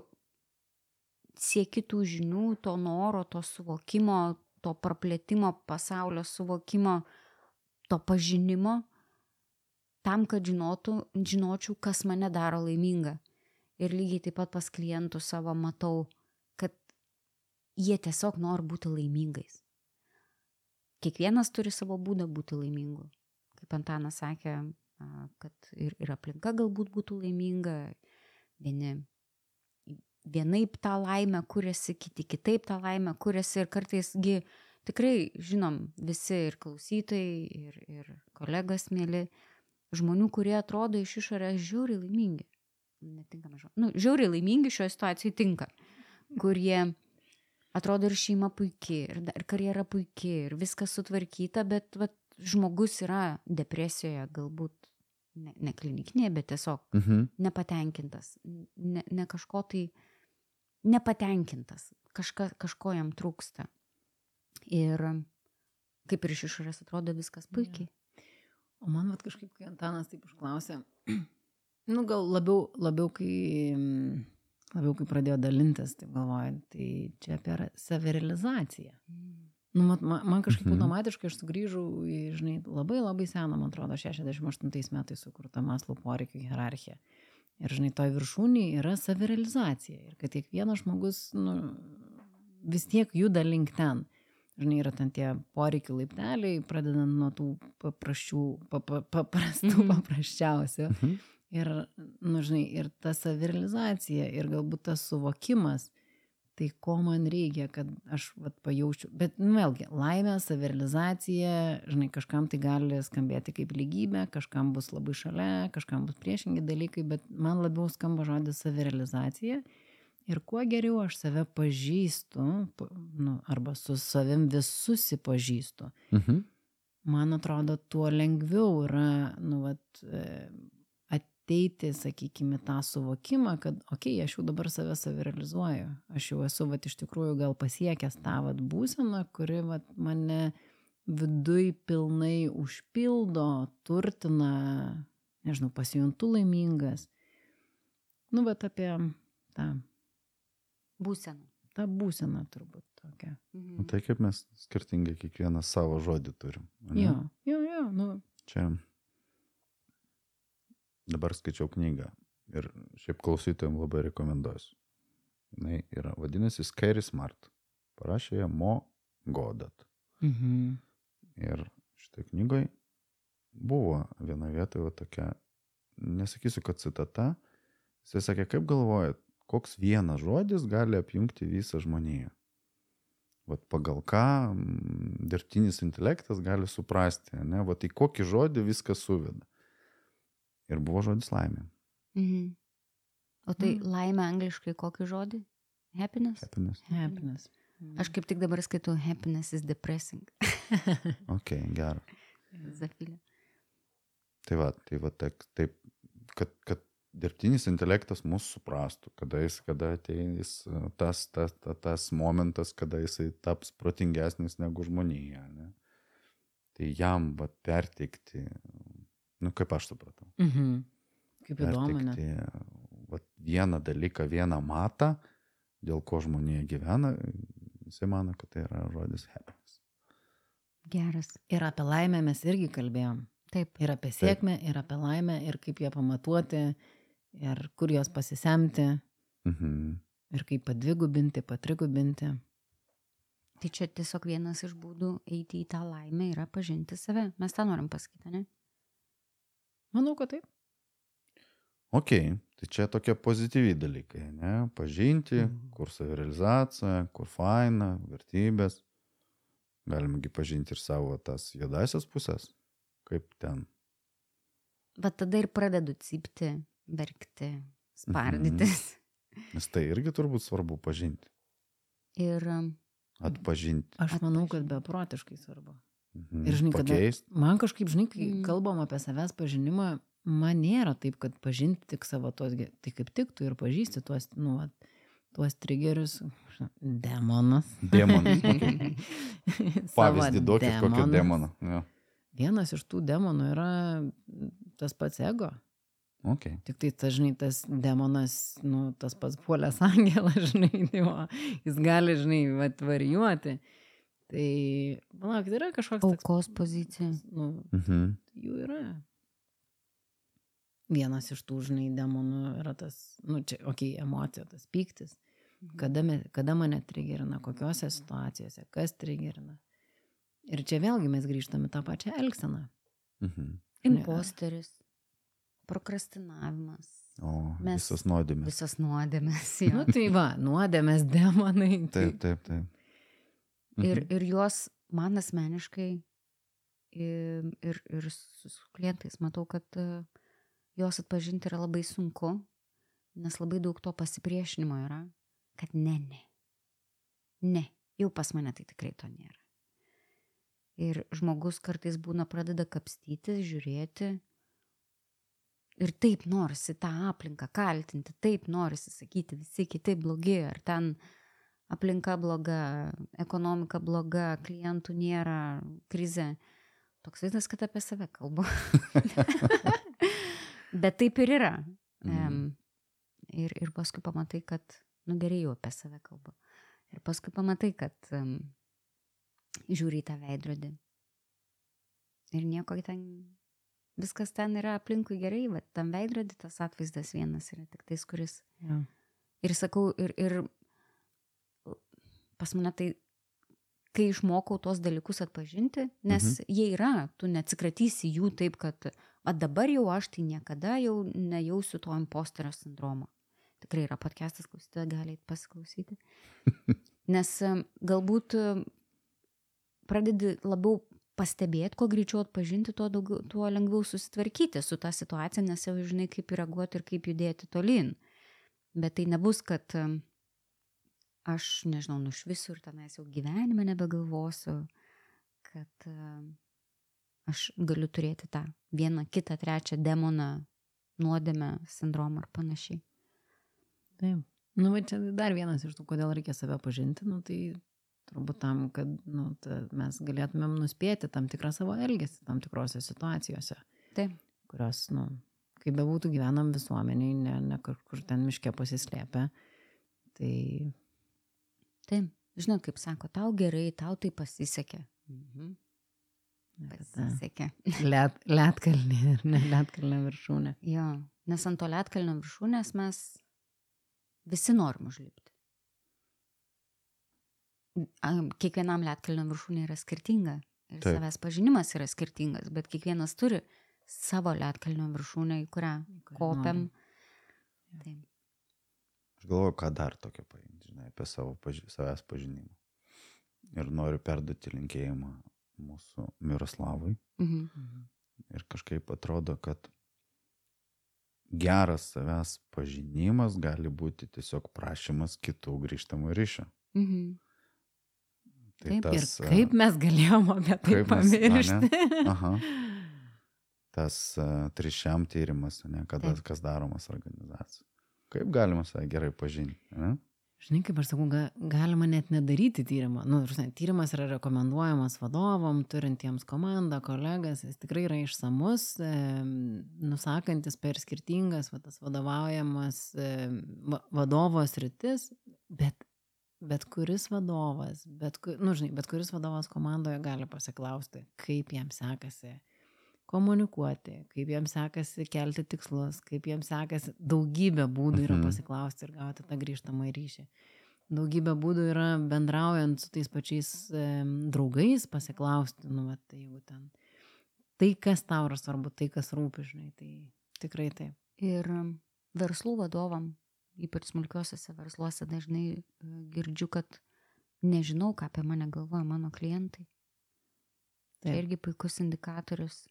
sieki tų žinių, to noro, to suvokimo, to praplėtimo pasaulio suvokimo, to pažinimo, tam, kad žinotų, žinočiau, kas mane daro laimingą. Ir lygiai taip pat pas klientų savo matau, kad jie tiesiog nori būti laimingais. Kiekvienas turi savo būdą būti laimingu. Kaip Antanas sakė, kad ir, ir aplinka galbūt būtų laiminga, vieni vienaip tą laimę kuriasi, kiti kitaip tą laimę kuriasi ir kartaisgi tikrai žinom visi ir klausytojai, ir, ir kolegas mėly, žmonių, kurie atrodo iš išorės žiauriai laimingi. Netinkama žodžiu. Nu, žiauriai laimingi šioje situacijoje tinka. Kurie atrodo ir šeima puikiai, ir, ir karjera puikiai, ir viskas sutvarkyta, bet vat, žmogus yra depresijoje, galbūt ne, ne klinikinėje, bet tiesiog Mhm. nepatenkintas, ne, ne kažko tai nepatenkintas, kažka, kažko jam trūksta. Ir kaip ir iš išorės atrodo viskas puikiai. O man vat kažkaip, kai Antanas taip užklausė, nu gal labiau, labiau kai, mm, labiau kai pradėjo dalintis, taip galvojant, tai čia apie savirealizaciją. Nu, mat, man, man kažkaip Mhm. automatiškai aš sugrįžau į, žinai, labai labai seną, man atrodo, 68 metais sukurtą Maslo poreikių hierarchiją. Ir, žinai, toj viršūnėje yra savirealizacija. Ir kad kiekvienas žmogus, nu, vis tiek juda link ten. Žinai, yra ten tie poreikių laipteliai, pradedant nuo tų paprasčių, paprastų, Mhm. paprasčiausių. Mhm. Ir, nu, žinai, ir ta savirealizacija, ir galbūt tas suvokimas, tai ko man reikia, kad aš vat, pajaučiu. Bet, nu, vėlgi, laimė, savirealizacija, žinai, kažkam tai gali skambėti kaip lygybė, kažkam bus labai šalia, kažkam bus priešingi dalykai, bet man labiau skamba žodis savirealizacija. Ir kuo geriau aš save pažįstu, pa- nu, arba su savim vis susipažįstu, Mhm. man atrodo, tuo lengviau yra, nu, vat, e, ateiti, sakykime, tą suvokimą, kad, okei, okay, aš jau dabar save savirealizuoju, aš jau esu, vat, iš tikrųjų gal pasiekęs tą, vat, būseną, kuri, vat, mane viduj pilnai užpildo, turtina, nežinau, pasijuntu laimingas. Nu, bet apie tą, Būsena. tą būseną turbūt tokia. Mhm. Tai kaip mes skirtingai kiekvienas savo žodį turim. ane? Jo, jo, jo, nu, Čia dabar skaičiau knygą ir šiaip klausytojams labai rekomenduosiu. Jis yra, vadinasi, Scary Smart. Parašė ją Mo Godat. mhm. Ir šitą knygoj buvo viena vietoje tokia, nesakysiu, kad citata, jisai sakė, kaip galvojat, koks vienas žodis gali apjungti visą žmoniją. vat pagal ką dirbtinis intelektas gali suprasti, ne, vat į kokį žodį viskas suveda. Ir buvo žodis laimė. Mhm. O tai Mm. laimė angliškai kokį žodį? Happiness? Happiness. Happiness. Aš kaip tik dabar skaitau happiness is depressing. Ok, gerai. Zafilė. Tai va, tai va, taip, taip kad, kad dirbtinis intelektas mūsų suprastų, kada jis, kada ateis tas, tas, tas, tas momentas, kada jisai taps protingesnis negu žmonija. Ne? Tai jam va perteikti, nu kaip aš supratau, Mhm. Kaip įdomu, ne? perteikti va, vieną dalyką, vieną matą, dėl ko žmonija gyvena, jisai mano, kad tai yra žodis happiness. Geras. Ir apie laimę mes irgi kalbėjom. Taip. Ir apie sėkmę, ir apie laimę, ir kaip ją pamatuoti, ir kur jos pasisemti, Mhm. ir kaip padvigubinti, patrigubinti. Tai čia tiesiog vienas iš būdų eiti į tą laimę yra pažinti save. Mes tą norim pasakyti, ne? Manau, kad taip. Ok, tai čia tokie pozityviai dalykai, ne? Pažinti, Mhm. kur savirealizacija, kur faina, vertybės. Galimagi pažinti ir savo tas juodasias pusės, kaip ten. Va tada ir pradedu cypti, verkti, spardytis. Nes tai irgi turbūt svarbu pažinti, Ir atpažinti. Aš manau, kad beprotiškai svarbu. Mhm. Ir žinai, kada Pakeist. man kažkaip, žinai, kai mm. kalbam apie savęs pažinimą, man nėra taip, kad pažinti tik savo tos, ge- tai kaip tik tu ir pažįsti tuos, nu, vat, tuos triggerius, demonas. Demonas. Okay. Pavyzdį duokit kokio demonus. demono. Ja. Vienas iš tų demonų yra tas pats ego. Okay. Tik tai, tas, žinai, tas demonas, nu, tas pats puolės angelas, žinai, tai va, jis gali, žinai, vat, varijuoti. Tai, manau, kad yra kažkoks toks, aukos pozicija. nu, Mhm. jų yra. Vienas iš tų, žinai, demonų yra tas, nu, čia, okei, okay, emocija, tas pyktis. Kada, me, kada mane trigerina, kokiose situacijose, kas trigerina. Ir čia vėlgi mes grįžtame tą pačią elgseną. Mhm. Imposteris, prokrastinavimas, O, Mes- visas nuodėmės. visas nuodėmės. Nu, Jo. tai va, nuodėmės demonai. Tai, Taip, taip, taip. Ir, Mhm. ir juos man asmeniškai ir, ir, ir su klientais matau, kad e, juos atpažinti yra labai sunku, nes labai daug to pasipriešinimo yra, kad ne, ne. Ne, jau pas mane tai tikrai to nėra. Ir žmogus kartais būna pradeda kapstytis, žiūrėti. Ir taip norisi tą aplinką kaltinti, taip norisi sakyti, visi kiti blogi, ar ten aplinka bloga, ekonomika bloga, klientų nėra, krize. Toks vaizdas, kad apie save kalbu. Bet taip ir yra. Mhm. Em, ir, ir paskui pamatai, kad, nu gerai jau apie save kalbu. Ir paskui pamatai, kad um, žiūri į tą veidrodį. Ir nieko ten, viskas ten yra aplinkui gerai, bet tam veidrodį tas atvaizdas vienas yra tik tais, kuris. Ja. Ir sakau, ir, ir pas mane tai, kai išmokau tuos dalykus atpažinti, nes mhm. jie yra, tu neatsikratysi jų taip, kad, o dabar jau aš tai niekada jau nejausiu to imposterio sindromo. Tikrai yra podcastas, klausytoja gali eit pasiklausyti. Nes galbūt pradedi labiau pastebėti, kuo greičiau atpažinti, tuo, daugiau, tuo lengviau susitvarkyti su tą situacija, nes jau žinai, kaip reaguoti ir kaip judėti tolyn. Bet tai nebus, kad aš, nežinau, nušvisiu ir tenais jau gyvenime nebegalvosiu, kad em, aš galiu turėti tą vieną, kitą, trečią demoną, nuodėmę, sindromą ar panašiai. Taip. Nu, va čia dar vienas iš tų, kodėl reikia save pažinti, nu, tai turbūt tam, kad nu, ta, mes galėtumėm nuspėti tam tikrą savo elgesį tam tikrose situacijose, Taip. kurios, nu, kaip bebūtų gyvenam visuomeniai, ne, ne kažkur ten miške pasislėpę. Tai Taip. Žinai, kaip sako, tau gerai, tau tai pasisekė. Mhm. Pasisekė. let, letkalnė ir ne letkalnė viršūnė. Jo, nes ant to lietkalnio viršūnės mes visi norim užlipti. Am, Kiekvienam lietkalnio viršūnė yra skirtinga. Ir Taip. savęs pažinimas yra skirtingas, bet kiekvienas turi savo lietkalnio viršūnę, į kurią kopiam. Taip. Aš galvoju, ką dar tokio paimti, žinai, apie savo paži savęs pažinimą. ir noriu perduoti linkėjimą mūsų Miroslavui. Mhm. Ir kažkaip atrodo, kad geras savęs pažinimas gali būti tiesiog prašymas kitų grįžtamų ryšio. Mhm. Tai Taip, ir tas, a, kaip mes galėjom apie tai kaip mes, pamiršti. Aha. Tas uh, trišiam tyrimas, ne, kada, Taip. kas daromas organizacijai. Kaip galima save gerai pažinti? Ne? Žinai, kaip aš sakau, ga, galima net nedaryti tyrimą. Nu, prasme, tyrimas yra rekomenduojamas vadovom, turintiems komandą, kolegas, jis tikrai yra išsamus, e, nusakantis per skirtingas va, tas vadovaujamas e, va, vadovos rytis, bet, bet kuris vadovas, bet, nu, žinai, bet kuris vadovas komandoje gali pasiklausti, kaip jam sekasi komunikuoti, kaip jam sekasi kelti tikslus, kaip jam sekasi, daugybė būdų yra Mhm. pasiklausti ir gauti tą grįžtamą ryšį. Daugybė būdų yra bendraujant su tais pačiais e, draugais pasiklausti, nu, va, tai jeigu ten. Tai, kas tau yra svarbu, tai, kas rūpi, žinai, tai tikrai taip. Ir verslų vadovam, ypač smulkiosiuose versluose, dažnai e, girdžiu, kad nežinau, ką apie mane galvoja mano klientai. Tai irgi puikus indikatorius,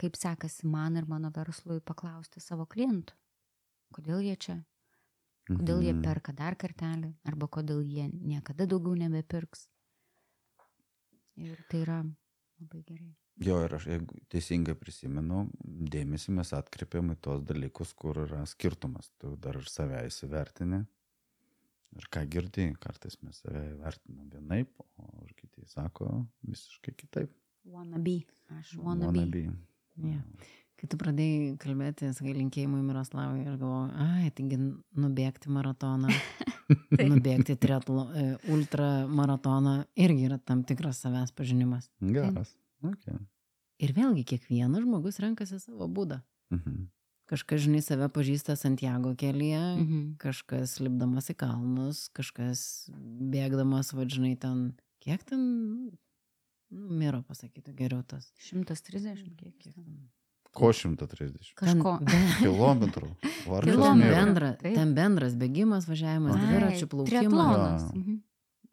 kaip sekasi man ir mano verslui paklausti savo klientų. Kodėl jie čia? Kodėl jie Mhm. perka dar kartelį? Arba kodėl jie niekada daugiau nebepirks? Ir tai yra labai gerai. Jo, ir aš, jeigu teisingai prisimenu, dėmesį mes atkreipiam į tos dalykus, kur yra skirtumas. Tu dar ir save įsivertini. Ir ką girdi, kartais mes save įvertinam vienaip, o kiti sako visiškai kitaip. Wannabe. Aš wannabe. Wannabe. Yeah. Kai tu pradėjai kalbėti, sakai, linkėjimui Miroslavui, aš galvoju, ai, taigi nubėgti maratoną, nubėgti triatlo, e, ultramaratoną irgi yra tam tikras savęs pažinimas. Geras. Okay. Ir vėlgi, kiekvienas žmogus renkasi savo būdą. Mhm. Kažkas, žinai, save pažįsta Santiago kelyje, Mhm. kažkas lipdamas į kalnus, kažkas bėgdamas, vadžinai, ten, kiek ten, miro pasakyti geriau tas. 130 kiek. Kiek ten? ten? Ko 130? Kažko. Kilometrų. Kilometrų. bendra, ten bendras bėgimas, važiavimas, dviračių plaukimas. Mhm.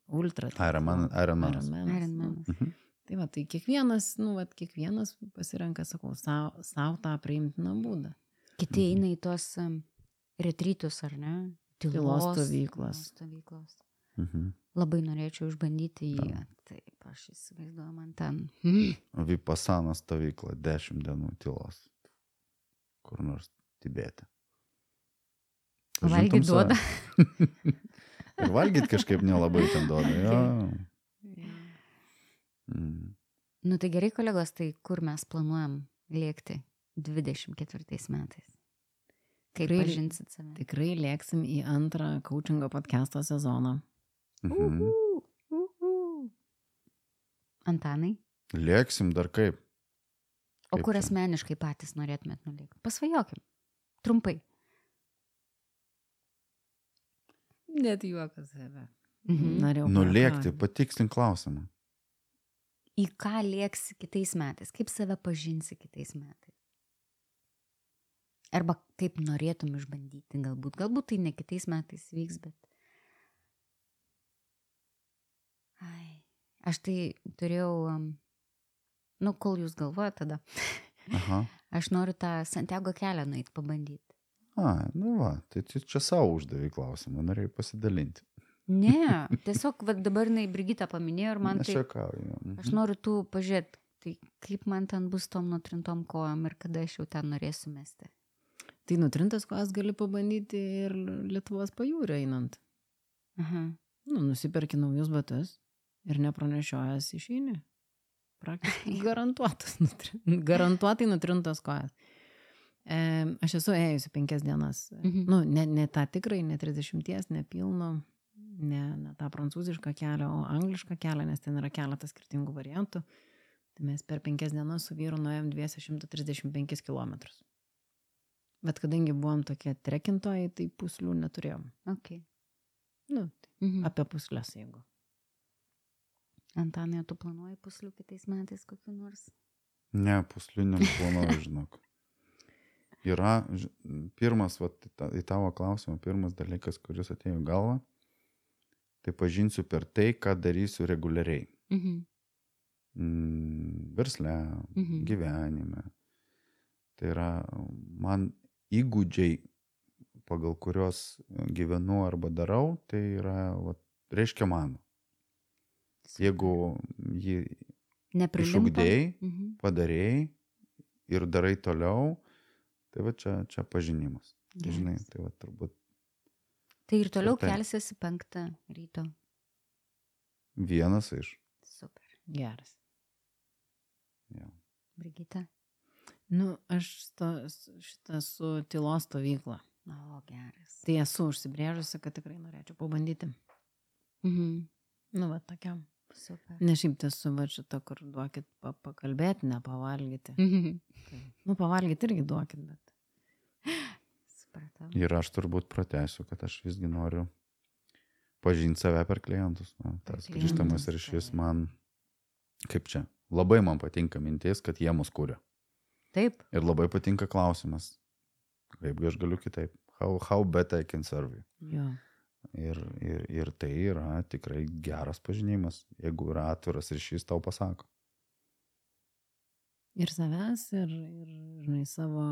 ultra. Ironman- Ironmanas. Ironmanas, nu. Ironmanas. Mhm. Tai va, tai kiekvienas, nu, va, kiekvienas pasirenka, sakau, savo tą priimtiną būdą. Kiti eina į tuos retrytus, ar ne? Tylos stovyklas. tylos stovyklos. Mhm. Labai norėčiau išbandyti jį. Jo. Taip, aš įsivaizduoju, man ten. Mm. Vipasana stovykla 10 dienų tylos. Kur nors Tibete. Valgyt duoda. Ir valgyt kažkaip nelabai ten duoda. Jo. Mm. Nu tai gerai, kolegos, tai kur mes planuojam lėkti 24 metais? Kaip Tikrai- pažinsit save? Tikrai lėksim į antrą coachingo podcast'o sezoną. Mhm. Uhu, uhu. Antanai, Lėksim dar kaip. o Kaip kur čia? asmeniškai patys norėtumėt nulėkti? Pasvajokim. Trumpai. Net juokas save. Mhm. Norėjau. Nulėkti, patikslink klausimą. Į ką lėksi kitais metais? Kaip save pažinsi kitais metais? Arba kaip norėtum išbandyti, galbūt. Galbūt tai ne kitais metais vyks, bet. Ai. Aš tai turėjau, nu, kol jūs galvojate tada, Aha. aš noriu tą Santiago kelią nueiti pabandyti. A, nu va, tai tu čia savo uždavai klausimą, norėjai pasidalinti. Ne, tiesiog va, dabar jinai Brigita paminėjo ir man Aš tai... juokauju. Mhm. Aš noriu tų pažiūrėti, tai kaip man ten bus tom nutrintom kojom ir kada aš jau ten norėsiu mesti. Tai nutrintas kojas gali pabandyti ir Lietuvos pajūrio einant. Aha. Nu, nusiperki naujus batus ir nepranešiojęs išeini. Praktiškai garantuotas, nutrin, garantuotai nutrintas kojas. E, aš esu ėjusi penkias dienas. Mhm. Nu, ne, ne tą tikrai, ne 30, ne pilno, ne, ne tą prancūzišką kelią, o anglišką kelią, nes ten yra keletas skirtingų variantų. Tai mes per penkias dienas su vyru nuėjom 235 km. Bet kadangi buvom tokie trekintojai, tai puslių neturėjom. Okay. Nu, Mhm. apie puslės, jeigu. Antanai, tu planuoji puslių kitais metais kokiu nors? Ne, puslių neplanuoju, žinok. Yra pirmas, vat, į ta- į tavo klausimą, pirmas dalykas, kuris atėjo į galvą, tai pažinsiu per tai, ką darysiu reguliariai. Mhm. Mm, versle, Mhm. gyvenime. Tai yra man įgūdžiai, pagal kuriuos gyvenu arba darau, tai yra, va, reiškia mano. Jeigu jį išugdėjai, Mhm. padarėjai ir darai toliau, tai va čia, čia pažinimas. Geras. Žinai, tai va turbūt Tai ir toliau taip. kelsiesi penktą ryto. vienas iš. Super. Geras. Jo. Brigita. Nu, aš to, šitą su tylos stovykla. O, geras. Tai esu užsibrėžusi, kad tikrai norėčiau pabandyti. Mhm. Nu, va, tokiam. Super. Ne šiaip tiesų, va, šitą, kur duokit pa, pakalbėti, ne pavalgyti. Mhm. Tai, nu, pavalgyti irgi duokit, bet. Supratau. Ir aš turbūt pratęsiu, kad aš visgi noriu pažinti save per klientus. Na, tas Per grįžtamas ryšys taip. man, kaip čia, labai man patinka mintis, kad jie mus kūrė. Taip. Ir labai patinka klausimas, kaip aš galiu kitaip. How, how better I can serve you. Jo. Ir, ir, ir tai yra tikrai geras pažinimas, jeigu yra atviras ryšys, tau pasako. Ir savęs, ir, ir žinai, savo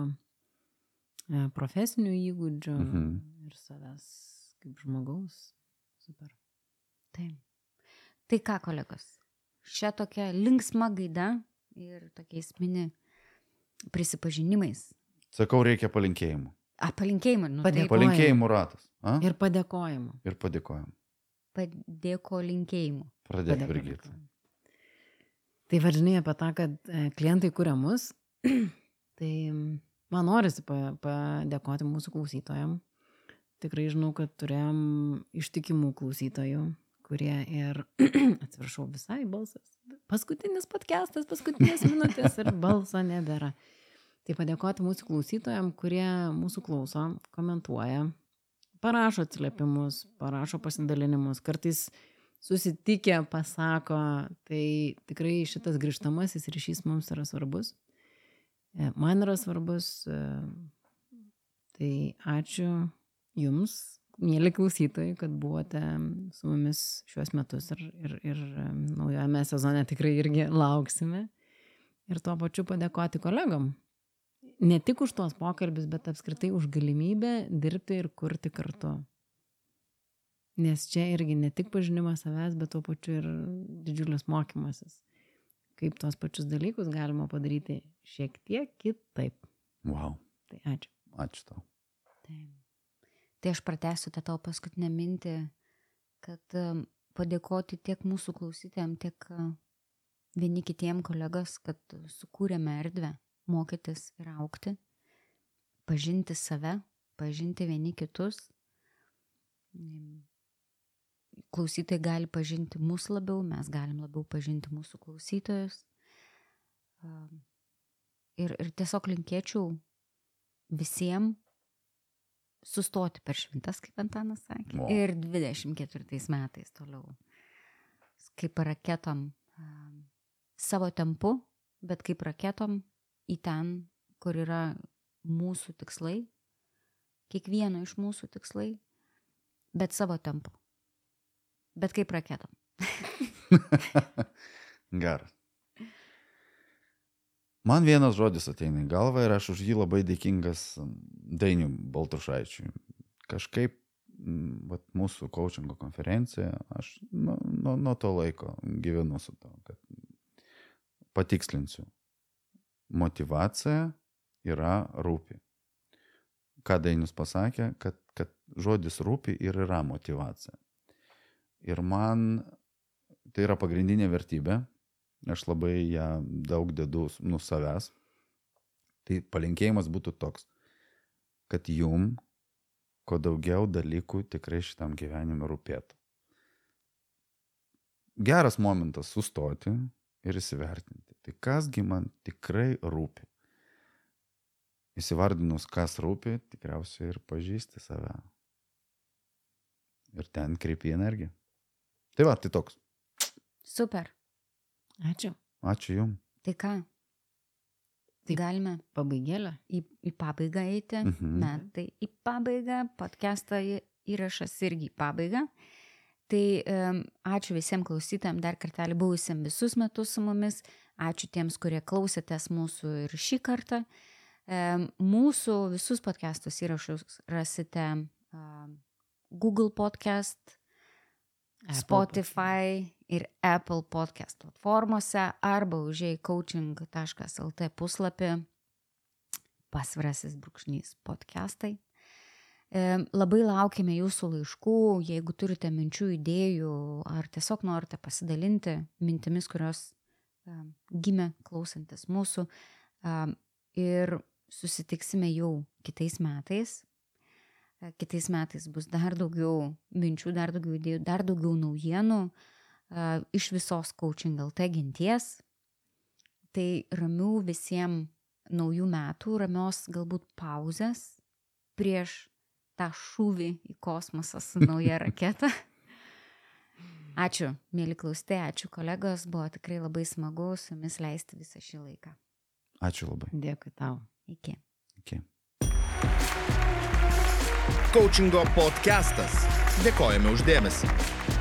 e, profesinių įgūdžių, Mhm. ir savęs kaip žmogaus. Super. Taip. Tai ką, kolegos? Šią tokią linksmą gaidą ir tokiais mini prisipažinimais. Sakau, reikia palinkėjimų. A, palinkėjimai. Nu, taip. Palinkėjimų ratas. A? Ir padėkojimų. Ir padėkojom. Padėko linkėjimų. Pradėk, Brigita. Tai važinėjai apie tą, kad e, klientai kuria mus. tai man norisi pa- padėkoti mūsų klausytojams. Tikrai žinau, kad turėjom ištikimų klausytojų, kurie ir, atsiprašau, visai balsas. Paskutinis podcastas, paskutinės minutės ir balso nebėra. Tai padėkoti mūsų klausytojams, kurie mūsų klauso, komentuoja, parašo atsiliepimus, parašo pasidalinimus, kartais susitikę pasako, tai tikrai šitas grįžtamasis ryšys mums yra svarbus. E, Man yra svarbus. e, Tai ačiū Jums, mėly klausytojai, kad buvote su mumis šiuos metus ir, ir, ir e, naujojame sezone tikrai irgi lauksime. Ir tuo pačiu padėkoti kolegom. Ne tik už tuos pokalbis, bet apskritai už galimybę dirbti ir kurti kartu. Nes čia irgi ne tik pažinimas savęs, bet tuo pačiu ir didžiulis mokymasis. Kaip tuos pačius dalykus galima padaryti šiek tiek kitaip. Wow. Tai ačiū. Ačiū tau. Taip. Tai aš pratęsiu tą tavo paskutinę mintį, kad um, padėkoti tiek mūsų klausytėjams, tiek uh, vieni kitiem kolegas, kad sukūrėme erdvę mokytis ir aukti, pažinti save, pažinti vieni kitus. Klausytojai gali pažinti mus labiau, mes galim labiau pažinti mūsų klausytojus. Ir, ir tiesiog linkėčiau visiems sustoti per šventas, kaip Antanas sakė. Wow. Ir 24 metais toliau. Kaip raketom savo tempu, bet kaip raketom į ten, kur yra mūsų tikslai, kiekvieno iš mūsų tikslai, bet savo tempu. Bet kaip raketom. Geras. Man vienas žodis ateina į galvą ir aš už jį labai dėkingas Dainiu Baltrušaičiui. Kažkaip mm, vat, mūsų coachingo konferencija, aš nuo, nuo, nuo to laiko gyvenu su to, kad patikslinsiu. Motivacija yra rūpi. Ką Dainius pasakė, kad, kad žodis rūpi ir yra motivacija. Ir man tai yra pagrindinė vertybė, aš labai ją daug dedu nu savęs. Tai palinkėjimas būtų toks, kad jum kuo daugiau dalykų tikrai šitam gyvenime rūpėtų. Geras momentas sustoti ir įsivertinti. Tai kasgi man tikrai rūpi. Įsivardinus, kas rūpi, tikriausiai ir pažįsti save. Ir ten kreipi energiją. Tai va, tai toks. Super. Ačiū. Ačiū Jums. Tai ką? Tai galime Pabaigėlė. į, į pabaigą eiti. Mhm. Metai į pabaigą, podcast'o į- įrašas irgi į pabaigą. Tai um, ačiū visiems klausytėm, dar kartelį buvusiam visus metus su mumis. Ačiū tiems, kurie klausėtės mūsų ir šį kartą. Mūsų visus podcastus įrašus rasite Google podcast, Apple Spotify ir Apple podcast platformose arba užėjai coaching.lt puslapį pasvirasis brūkšnys podcastai. Labai laukime jūsų laiškų, jeigu turite minčių, idėjų ar tiesiog norite pasidalinti mintimis, kurios gimė klausantis mūsų. Ir susitiksime jau kitais metais. Kitais metais bus dar daugiau minčių, dar daugiau idėjų, dar daugiau naujienų iš visos coaching LT ginties. Tai ramių visiems naujų metų, ramios galbūt pauzės prieš tą šūvį į kosmosą su nauja raketa. Ačiū, mėly klaustai, ačiū kolegos, buvo tikrai labai smagu su jumis leisti visą šį laiką. Ačiū labai. Dėkui tau. Iki. Iki. Coachingo podcastas. Dėkojame uždėmesi.